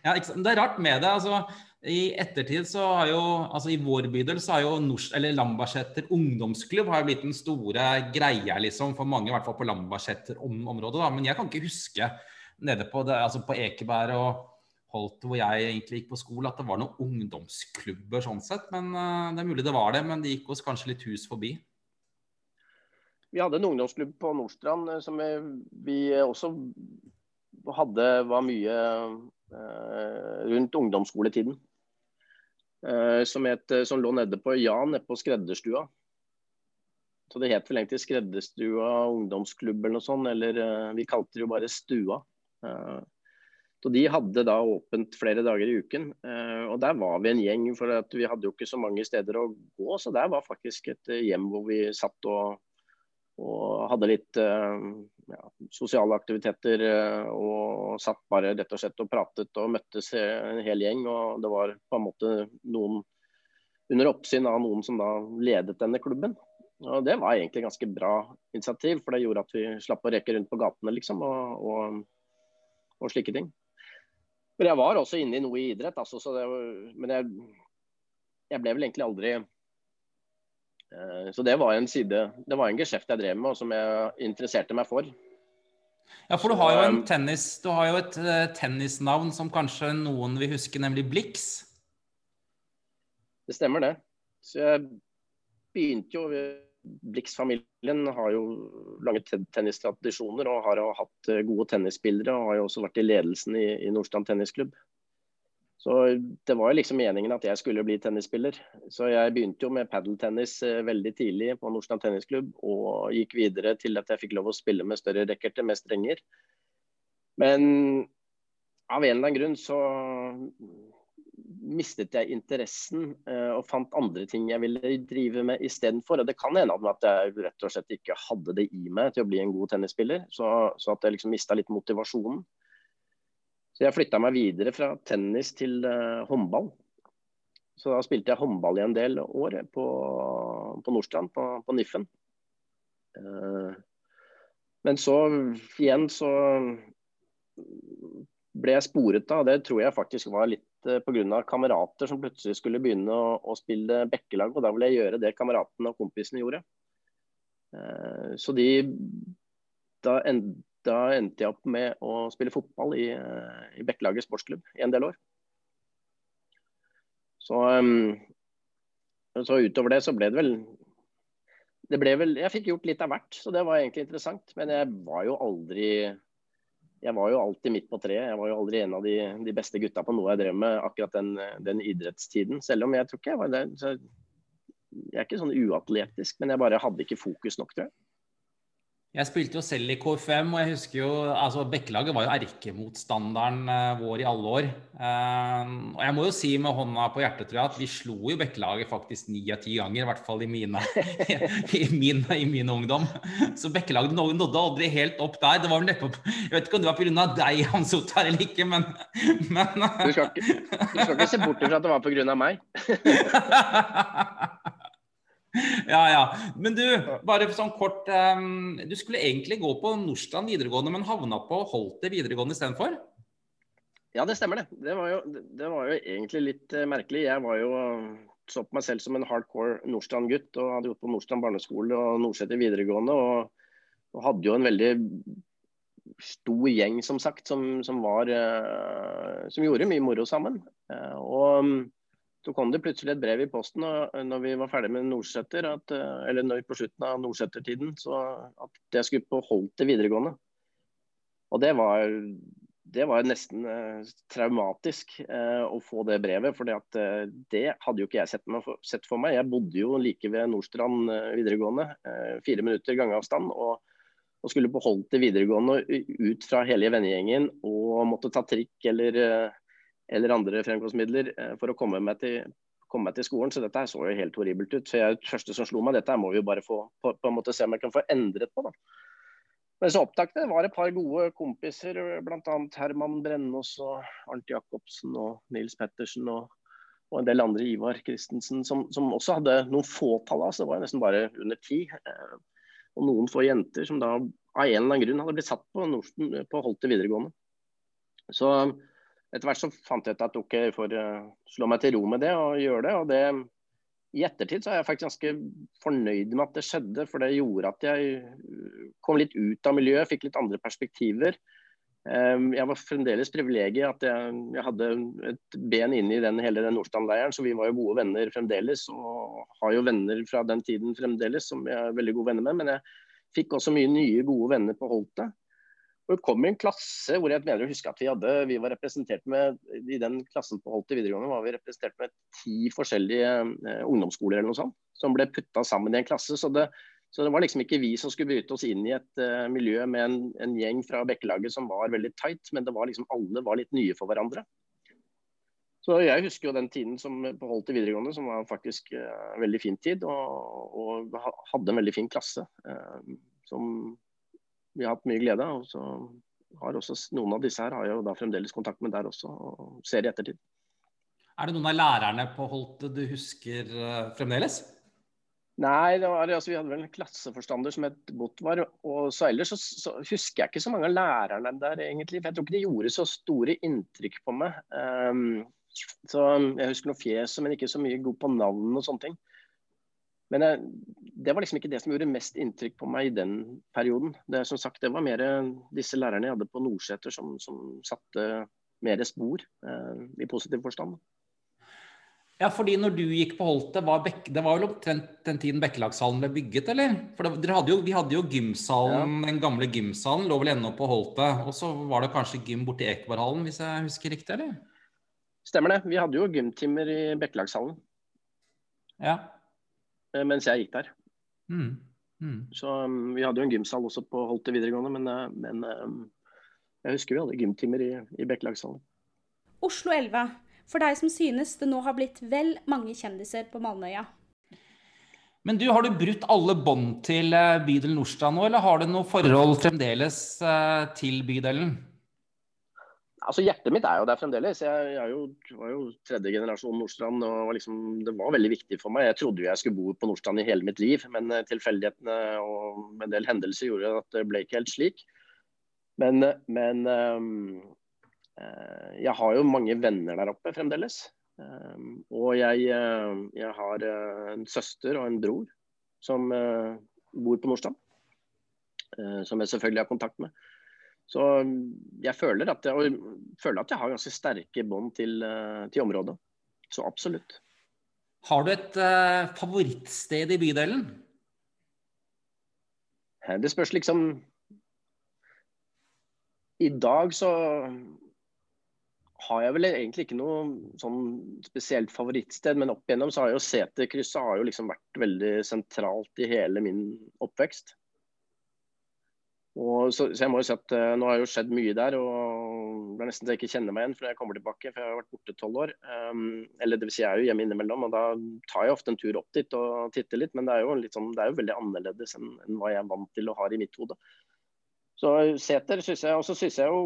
Ja, det er rart med det. altså i ettertid så har jo, altså I vår bydel så har jo Nors, eller Lambertseter ungdomsklubb har jo blitt den store greia liksom, for mange, i hvert fall på Lambertseter-området. Men jeg kan ikke huske nede på, det, altså på Ekeberg og Holt, hvor jeg egentlig gikk på skole, at det var noen ungdomsklubber sånn sett. Men uh, det er mulig det var det, men det gikk oss kanskje litt hus forbi. Vi hadde en ungdomsklubb på Nordstrand eh, som vi, vi også hadde var mye rundt ungdomsskoletiden. Uh, som, het, som, lå nede på Jan, nede på skredderstua. Så det het vel egentlig Skredderstua ungdomsklubb eller noe sånt, eller vi kalte det jo bare Stua. Så De hadde da åpent flere dager i uken. Eh, og Der var vi en gjeng, for vi hadde jo ikke så mange steder å gå. Så der var faktisk et eh, hjem hvor vi satt og, og hadde litt eh, ja, sosiale aktiviteter. Og satt bare rett og slett og pratet og møttes en hel gjeng. Og det var på en måte noen under oppsyn av noen som da ledet denne klubben. Og Det var egentlig ganske bra initiativ, for det gjorde at vi slapp å reke rundt på gatene liksom, og, og, og slike ting. Men jeg var også inne i noe i idrett, altså, det, men jeg, jeg, ble vel egentlig aldri Så det var en side Det var en geskjeft jeg drev med, og som jeg interesserte meg for. Ja, for du har jo, en tennis, du har jo et uh, tennisnavn som kanskje noen vil huske, nemlig Blix? Det stemmer, det. Så jeg begynte jo Blix-familien har jo lange tennistradisjoner og har hatt eh, gode tennisspillere. Og har jo også vært i ledelsen i, i Nordstrand tennisklubb. Så det var jo liksom meningen at jeg skulle bli tennisspiller. Så jeg begynte jo med padeltennis eh, veldig tidlig på Nordstrand tennisklubb. Og gikk videre til at jeg fikk lov å spille med større racketer, med strenger. Men av en eller annen grunn så mistet jeg interessen uh, og fant andre ting jeg ville drive med istedenfor. Det kan hende at jeg rett og slett ikke hadde det i meg til å bli en god tennisspiller. Så, så at jeg liksom mista litt motivasjonen. Så jeg flytta meg videre fra tennis til uh, håndball. Så da spilte jeg håndball i en del år på, på Nordstrand, på, på Niffen. Uh, men så igjen så ble jeg sporet av. Det tror jeg faktisk var litt uh, pga. kamerater som plutselig skulle begynne å, å spille bekkelag. Og da ville jeg gjøre det kameratene og kompisene gjorde. Så de da, en, da, endte jeg opp med å spille fotball i, uh, i Bekkelaget sportsklubb i en del år. Så, um, så utover det så ble det vel det ble vel, Jeg fikk gjort litt av hvert, så det var egentlig interessant. Men jeg var jo aldri jeg var jo alltid midt på treet. Jeg var jo aldri en av de, de beste gutta på noe jeg drev med akkurat den, den idrettstiden. Selv om jeg tror ikke jeg var det. jeg er ikke sånn uatletisk, men jeg bare hadde ikke fokus nok, tror jeg. Jeg spilte jo selv i KFM, og jeg husker jo altså Bekkelaget var jo erkemotstanderen uh, vår i alle år. Uh, og jeg må jo si med hånda på hjertet tror jeg, at vi slo jo Bekkelaget faktisk ni av ti ganger. I hvert fall i mine, <laughs> i, min, i min ungdom. Så Bekkelaget nådde aldri helt opp der. Det var vel nettopp Jeg vet ikke om det var pga. deg, Hans Ottar, eller ikke, men, men du, skal ikke, du skal ikke se bort fra at det var pga. meg. <laughs> <laughs> ja, ja. Men du, bare sånn kort. Um, du skulle egentlig gå på Nordstrand videregående, men havna på Holte videregående istedenfor? Ja, det stemmer det. Det var, jo, det var jo egentlig litt uh, merkelig. Jeg var jo så på meg selv som en hardcore Nordstrand-gutt og hadde gått på Nordstrand barneskole og Nordseter videregående. Og, og, hadde jo en veldig stor gjeng, som sagt, som, som, var, uh, som gjorde mye moro sammen. Uh, og så kom det plutselig et brev i posten når vi var ferdig med Nordseter, at, eh, eller på slutten av Nordseter-tiden, så at jeg skulle på Holte videregående. Og det var, det var nesten eh, traumatisk eh, å få det brevet. For eh, det hadde jo ikke jeg sett, for, meg. Jeg bodde jo like ved Nordstrand eh, videregående, eh, fire minutter gangavstand. Og, og skulle på Holte videregående ut fra hele vennegjengen og måtte ta trikk eller, eller andre fremkomstmidler for å komme meg til, komme meg til skolen, så dette så jo helt horribelt ut. Så jeg, det første som slo meg, dette må vi jo bare få på, på en måte se om jeg kan få endret på. da. Men så oppdaget det var et par gode kompiser, bl.a. Herman Brennås og Arnt Jacobsen og Nils Pettersen og, og en del andre, Ivar Christensen, som, som også hadde noen fåtall av oss. Det var nesten bare under ti. Eh, og noen få jenter som da av en eller annen grunn hadde blitt satt på, Nordsten, på Holte videregående. Så etter hvert så fant jeg ut at OK, jeg får uh, slå meg til ro med det og gjøre det. og det i ettertid så er jeg faktisk ganske fornøyd med at det skjedde, for det gjorde at jeg uh, kom litt ut av miljøet, fikk litt andre perspektiver. Um, jeg var fremdeles privilegiet at jeg, jeg, hadde et ben inne i den, hele den Nordstrand-leiren, så vi var jo gode venner fremdeles. Og har jo venner fra den tiden fremdeles som jeg er veldig gode venner med. Men jeg fikk også mye nye gode venner på Holtet. Og det kom i en klasse hvor jeg mener å huske at vi hadde, vi var representert med I den klassen på Holt i videregående var vi representert med ti forskjellige eh, ungdomsskoler eller noe sånt, som ble putta sammen i en klasse. Så det, så det, var liksom ikke vi som skulle bryte oss inn i et uh, miljø med en, en, gjeng fra Bekkelaget som var veldig tight, men det var liksom alle var litt nye for hverandre. Så Jeg husker jo den tiden som på Holt i videregående, som var faktisk uh, en veldig fin tid. Og, og hadde en veldig fin klasse. Uh, som vi har hatt mye glede av. Og så har også noen av disse her har jo da fremdeles kontakt med der også, og ser i ettertid. Er det noen av lærerne på Holt du husker uh, fremdeles? Nei, var, altså, vi hadde vel en klasseforstander som het Botvar. Og så ellers så, så, husker jeg ikke så mange av lærerne der, egentlig. For jeg tror ikke de gjorde så store inntrykk på meg. Um, så Jeg husker noen fjes, men ikke så mye god på navn og sånne ting. Men jeg, det var liksom ikke det som gjorde mest inntrykk på meg i den perioden. Det, som sagt, det var mer disse lærerne jeg hadde på Nordseter som, som satte mer spor eh, i positiv forstand. Ja, fordi når du gikk på Holte, var Bek det var vel omtrent den tiden Bekkelagshallen ble bygget, eller? For det, hadde jo, Vi hadde jo gymsalen, ja. den gamle gymsalen lå vel ennå på Holte. Og så var det kanskje gym borti Ekeberghallen, hvis jeg husker riktig, eller? Stemmer det. Vi hadde jo gymtimer i Bekkelagshallen. Ja. Eh, mens jeg gikk der. Mm. Mm. Så um, Vi hadde jo en gymsal også på Holte videregående, men, uh, men um, jeg husker vi hadde gymtimer i, i Bekkelagshallen. Oslo 11. For deg som synes det nå har blitt vel mange kjendiser på Malmøya. Men du, Har du brutt alle bånd til bydelen bydel Nordstrand nå, eller har du noe forhold fremdeles til bydelen? Altså Hjertet mitt er jo der fremdeles. Jeg, jeg jo, var jo tredje generasjon Nordstrand. og liksom, Det var veldig viktig for meg. Jeg trodde jo jeg skulle bo på Nordstrand i hele mitt liv, men eh, tilfeldighetene og en del hendelser gjorde at det ble ikke helt slik. Men, men um, jeg har jo mange venner der oppe fremdeles. Og jeg, jeg, har en søster og en bror som bor på Nordstrand. Som jeg selvfølgelig har kontakt med. Så jeg føler at jeg, føler at jeg har ganske sterke bånd til, eh, til, området. Så absolutt. Har du et uh, favorittsted i bydelen? Eh, det spørs liksom I dag så har jeg vel egentlig ikke noe sånn spesielt favorittsted, men opp igjennom så har jo Seterkrysset liksom vært veldig sentralt i hele min oppvekst. Så, så, jeg må jo si at uh, Nå har jo skjedd mye der, og det er nesten så jeg ikke kjenner meg igjen for jeg kommer tilbake. For jeg har vært borte tolv år. Um, eller det vil si jeg er jo hjemme innimellom, og da tar jeg ofte en tur opp dit og titter litt. Men det er jo, litt sånn, det er jo veldig annerledes enn, enn, hva jeg er vant til og har i mitt hode. Så Seter syns jeg, og så syns jeg jo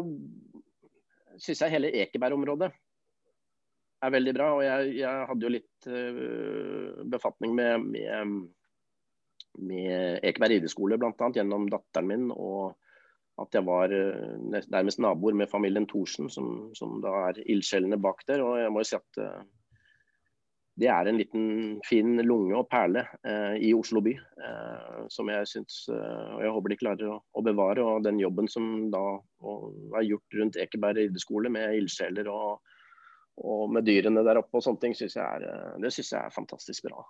synes jeg hele Ekeberg-området er veldig bra. Og jeg, jeg hadde jo litt uh, befatning med, med med Ekeberg rideskole bl.a. gjennom datteren min. og at jeg var eh, nærmest naboer med familien Thorsen, som, som da er ildsjelene bak der. Og jeg må jo si at uh, det er en liten fin lunge og perle eh, i Oslo by. eh, som jeg syns og jeg håper de klarer å, å, bevare. Og den jobben som da er gjort rundt Ekeberg rideskole med ildsjeler og, og, med dyrene der oppe og sånne ting, synes jeg det syns jeg er fantastisk bra.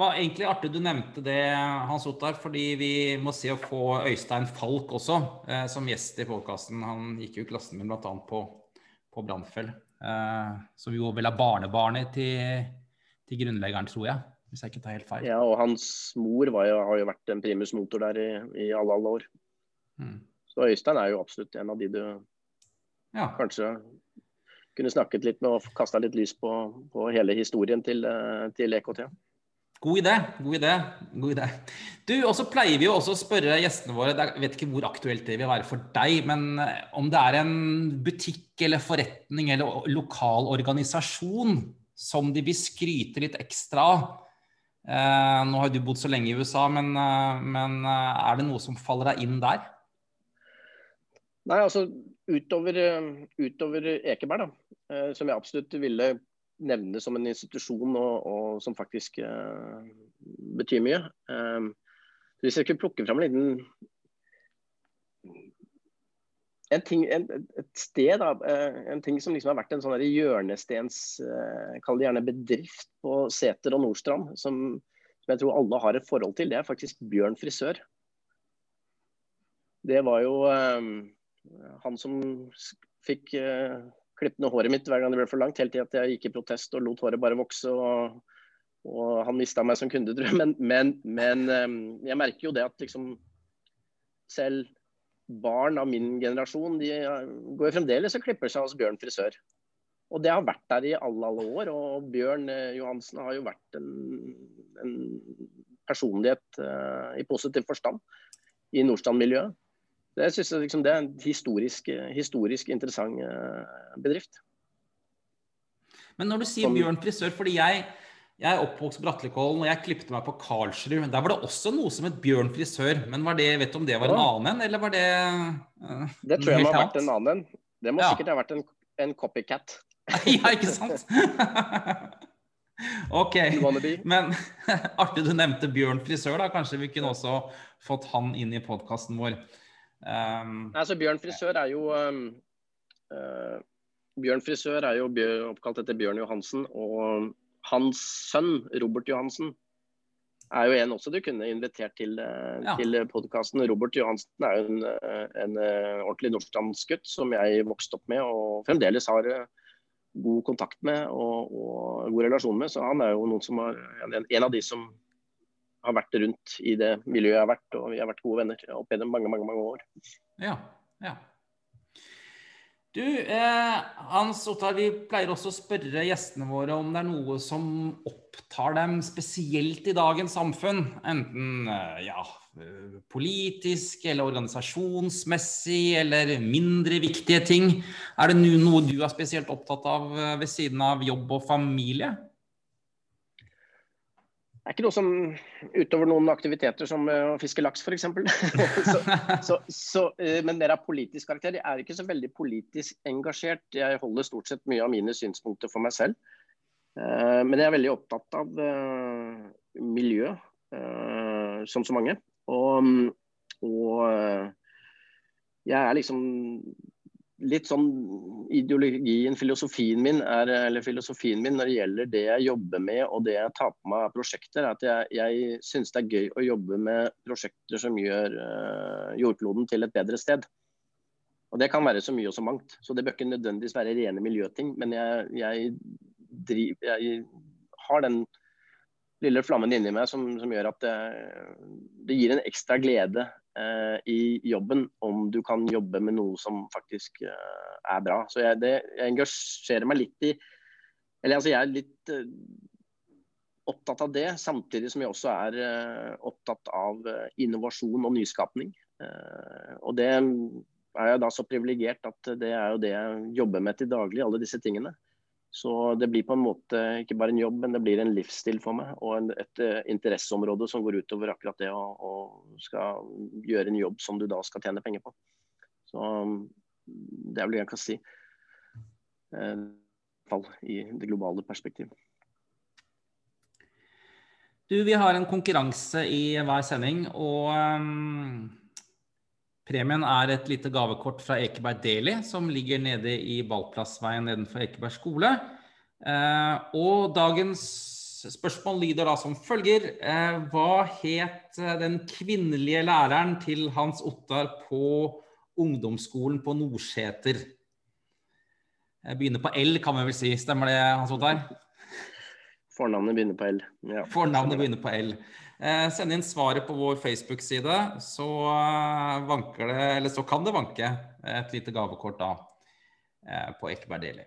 Var egentlig artig du nevnte det, Hans Ottar, fordi vi må se å få Øystein Falk også eh, som gjest i podkasten. Han gikk jo i klassen min bl.a. på, på Brannfell. Eh, som jo vel er barnebarnet til, til, grunnleggeren, tror jeg. Hvis jeg ikke tar helt feil. Ja, og hans mor jo, har jo vært en primus motor der i, i alle, alle år. Mm. Så Øystein er jo absolutt en av de du ja. kanskje kunne snakket litt med og kasta litt lys på, på hele historien til, eh, til EKT. God idé. god idé, god idé. Du, og så pleier vi jo også å spørre gjestene våre Jeg vet ikke hvor aktuelt det vil være for deg, men eh, om det er en butikk eller forretning eller lokal organisasjon som de vil skryte litt ekstra av. Eh, nå har du bodd så lenge i USA, men, eh, men er det noe som faller deg inn der? Nei, altså utover, utover Ekeberg, da, som jeg absolutt ville nevne som en institusjon og, og som faktisk uh, betyr mye. Um, hvis jeg kunne plukke fram en liten en ting, en, et sted, da, uh, en ting som liksom har vært en sånn hjørnestens uh, Kall det gjerne bedrift på Seter og Nordstrand, som, som, jeg tror alle har et forhold til, det er faktisk Bjørn frisør. Det var jo um, han som fikk klippet ned håret mitt hver gang det ble for langt, helt til at jeg gikk i protest og lot håret bare vokse. og, og han mista meg som kunde, tror jeg. Men, men, men, ehm, jeg merker jo det at liksom selv barn av min generasjon de går fremdeles og klipper seg hos Bjørn frisør. Og det har vært der i alle, alle år. Og Bjørn eh, Johansen har jo vært en, en personlighet uh, i positiv forstand i Nordstrand-miljøet. Det synes jeg liksom, det er en historisk, historisk interessant eh, bedrift. Men når du sier Som, Bjørn frisør, fordi jeg, jeg er oppvokst på Bratlekollen og jeg klippet meg på Karlsrud. Der var det også noe som het Bjørn frisør. Men var det, vet du om det var en annen en, eller var det uh, Det tror jeg må ha vært en annen en. Det må ja. sikkert ha vært en, en copycat. <laughs> ja, ikke sant? <laughs> ok. Men <laughs> artig du nevnte Bjørn frisør, da. Kanskje vi kunne også fått han inn i podkasten vår. Um, altså, Bjørn frisør er jo um, uh, Bjørn frisør er jo oppkalt etter Bjørn Johansen. Og hans sønn, Robert Johansen, er jo en også du kunne invitert til, uh, ja. til podkasten. Robert Johansen er jo en, uh, en ordentlig nordstrandsgutt som jeg vokste opp med og fremdeles har god kontakt med og, og, god relasjon med. Så han er jo som har, en, en av de som har vært rundt i det miljøet jeg har vært, og vi har vært gode venner opp gjennom mange, mange, mange år. Ja, ja. Du, eh, Hans Ottar, vi pleier også å spørre gjestene våre om det er noe som opptar dem spesielt i dagens samfunn. Enten eh, ja, politisk eller organisasjonsmessig eller mindre viktige ting. Er det noe du er spesielt opptatt av eh, ved siden av jobb og familie? Det er ikke noe som utover noen aktiviteter som å fiske laks f.eks. <laughs> eh, men mer av politisk karakter. Jeg er ikke så veldig politisk engasjert. Jeg holder stort sett mye av mine synspunkter for meg selv. Eh, men jeg er veldig opptatt av eh, miljø, som så mange. Og, og jeg er liksom litt sånn ideologien, filosofien min, er, eller filosofien min når det gjelder det jeg jobber med og det jeg tar på meg av prosjekter, er at jeg, jeg syns det er gøy å jobbe med prosjekter som gjør uh, jordkloden til et bedre sted. Og Det kan være så mye og så mangt. Så Det bør ikke nødvendigvis være rene miljøting. Men jeg, jeg, driv, jeg har den lille flammen inni meg som, som gjør at det, det, gir en ekstra glede i jobben om du kan jobbe med noe som faktisk eh, er bra. Så jeg, det, jeg, engasjerer meg litt i Eller altså, jeg er litt eh, opptatt av det, samtidig som jeg også er eh, opptatt av eh, innovasjon og nyskapning. Eh, og det er jeg da så privilegert at det er jo det jeg jobber med til daglig, alle disse tingene. Så det blir på en måte ikke bare en jobb, men det blir en livsstil for meg. Og en, et uh, interesseområde som går utover akkurat det å, skal gjøre en jobb som du da skal tjene penger på. Så um, det er vel det jeg kan si. Fall i det globale perspektiv. Du, vi har en konkurranse i hver sending, og um Premien er et lite gavekort fra Ekeberg Deli, som ligger nede i Ballplassveien nedenfor Ekeberg skole. Eh, og dagens Spørsmål lyder da som følger. Eh, hva het eh, den kvinnelige læreren til Hans Ottar på ungdomsskolen på Nordseter? Jeg begynner på L, kan vi vel si. Stemmer det, Hans Ottar? Fornavnet begynner på L. Ja, Fornavnet begynner på L. Eh, send inn svaret på vår Facebook-side, så, det, så kan det vanke et lite gavekort da på Ekeberg Deli.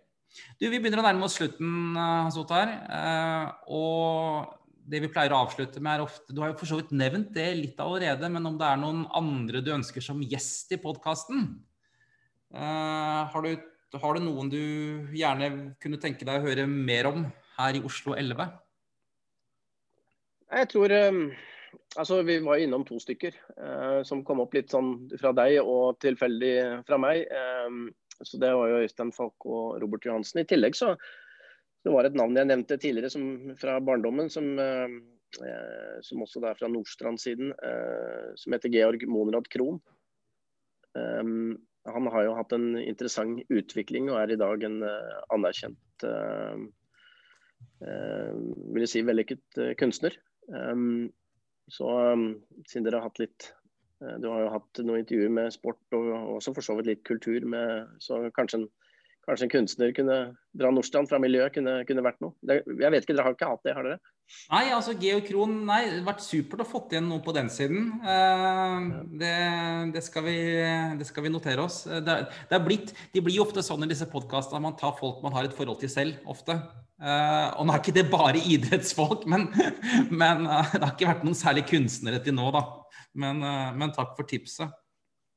Du, Vi begynner å nærme oss slutten, eh, Hans Otar. Eh, og det vi pleier å avslutte med, er ofte Du har jo for så vidt nevnt det litt allerede, men om det er noen andre du ønsker som gjest i podkasten? Eh, har, har, du noen du gjerne kunne tenke deg å høre mer om her i Oslo 11? Jeg tror Altså, Vi var innom to stykker eh, som kom opp litt sånn fra deg og tilfeldig fra meg. Eh, så Det var jo Øystein Falk og Robert Johansen. I tillegg så det var et navn jeg nevnte tidligere som, fra barndommen, som, eh, eh som også er fra Nordstrand-siden, eh, som heter Georg Monrad Krohn. Um, han har jo hatt en interessant utvikling og er i dag en uh, anerkjent uh, vil jeg si vellykket kunstner. Um, så siden dere har hatt litt Eh, du har jo hatt noen intervjuer med sport og også for så vidt litt kultur. Med, så kanskje en, kanskje en, kunstner kunne dra Nordstrand fra miljøet kunne, kunne vært noe. Det, jeg vet ikke, Dere har ikke hatt det, har dere? Nei, altså Geokron Nei, det har vært supert å få igjen noe på den siden. Uh, det, det, skal vi, det, skal vi, notere oss. Det, det, er blitt, de blir jo ofte sånn i disse podkastene man tar folk man har et forhold til selv, ofte. Uh, og nå er ikke det bare idrettsfolk, men, men uh, det har ikke vært noen særlig kunstnere til nå, da. Men, uh, men, takk for tipset.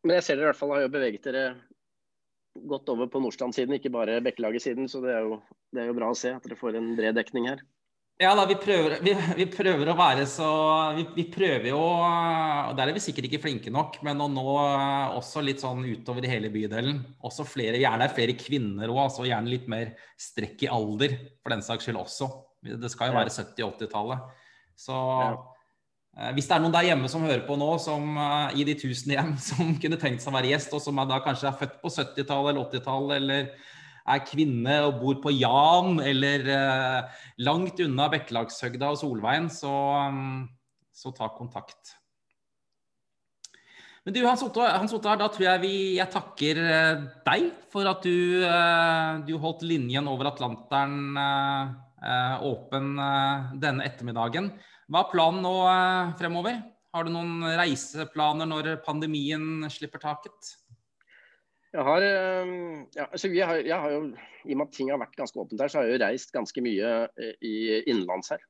Men jeg ser dere i hvert fall har jo beveget dere godt over på Nordstrand-siden, ikke bare Bekkelaget-siden. Så det er, jo, det er, jo, bra å se at dere får en bred dekning her. Ja da, vi prøver, vi, vi prøver, å være så vi, vi, prøver jo og Der er vi sikkert ikke flinke nok, men å nå også litt sånn utover i hele bydelen. Også flere, gjerne flere kvinner òg, altså gjerne litt mer strekk i alder for den saks skyld også. Det skal jo være 70-80-tallet. Så eh, hvis det er noen der hjemme som hører på nå, som eh, i de tusen hjem, <laughs> som kunne tenkt seg å være gjest, og som da kanskje er født på 70-tallet eller 80-tallet, eller er kvinne og bor på Jan eller eh, langt unna Bekkelagshøgda og Solveien, så, mm, så, ta kontakt. Men du, Hans Ottar, da tror jeg vi, jeg takker eh, deg for at du, eh, du holdt linjen over Atlanteren eh, åpen denne ettermiddagen. Hva er planen nå fremover? Har du noen reiseplaner når pandemien slipper taket? Jeg har, ehm, ja, altså har, jeg har jo, I og med at ting har vært ganske åpent her, så har jeg jo reist ganske mye eh, i innenlands her.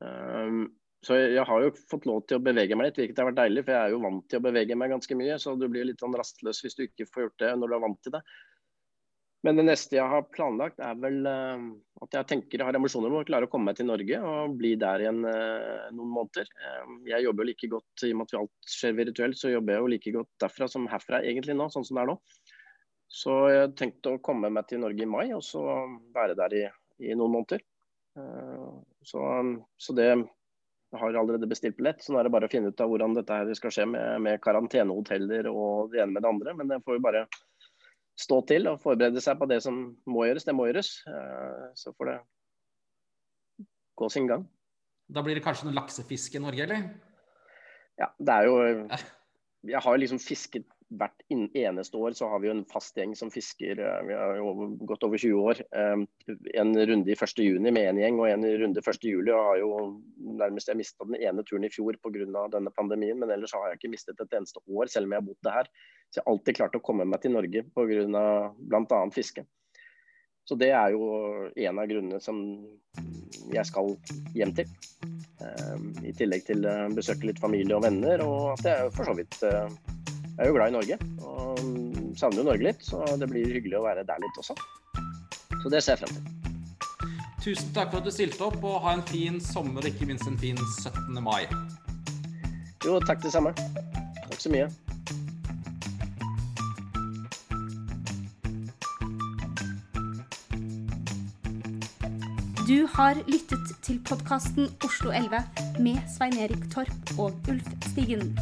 Um, så jeg har jo fått lov til å bevege meg litt, hvilket har vært deilig. For jeg er jo vant til å bevege meg ganske mye, så du blir litt sånn rastløs hvis du ikke får gjort det når du er vant til det. Men det neste jeg har planlagt, er vel uh, at jeg tenker, jeg har ambisjoner om å klare å komme meg til Norge og bli der igjen uh, noen måneder. Jeg jobber jo like godt, I og med at alt skjer virtuelt, så jobber jeg jo like godt derfra som herfra egentlig nå, sånn som det er nå. Så jeg tenkte å komme meg til Norge i mai og så være der i, i noen måneder. Eh, så, så, det jeg har allerede bestilt billett, så nå er det bare å finne ut av hvordan dette her skal skje med, med karantenehoteller og det ene med det andre. Men det får jo bare stå til og forberede seg på det som må gjøres. Det må gjøres. Eh, så får det gå sin gang. Da blir det kanskje noe laksefiske i Norge, eller? Ja, det er jo Jeg har liksom fisket hvert eneste år så har vi jo en fast gjeng som fisker. Eh, vi har jo gått over 20 år. Eh, en runde i 1.6 med én gjeng og en runde 1.7. Har jo nærmest jeg mista den ene turen i fjor pga. denne pandemien, men ellers har jeg ikke mistet et eneste år, selv om jeg har bodd her. Så jeg har alltid klart å komme meg til Norge pga. bl.a. fiske. Så det er jo en av grunnene som jeg skal hjem til. Eh, I tillegg til å besøke litt familie og venner, og at jeg for så vidt jeg er jo glad i Norge og savner jo Norge litt, så det blir hyggelig å være der litt også. Så det ser jeg frem til. Tusen takk for at du stilte opp, og ha en fin sommer, ikke minst en fin 17. mai. Jo, takk det samme. Takk så mye. Du har lyttet til podkasten Oslo 11 med Svein Erik Torp og Ulf Stigen.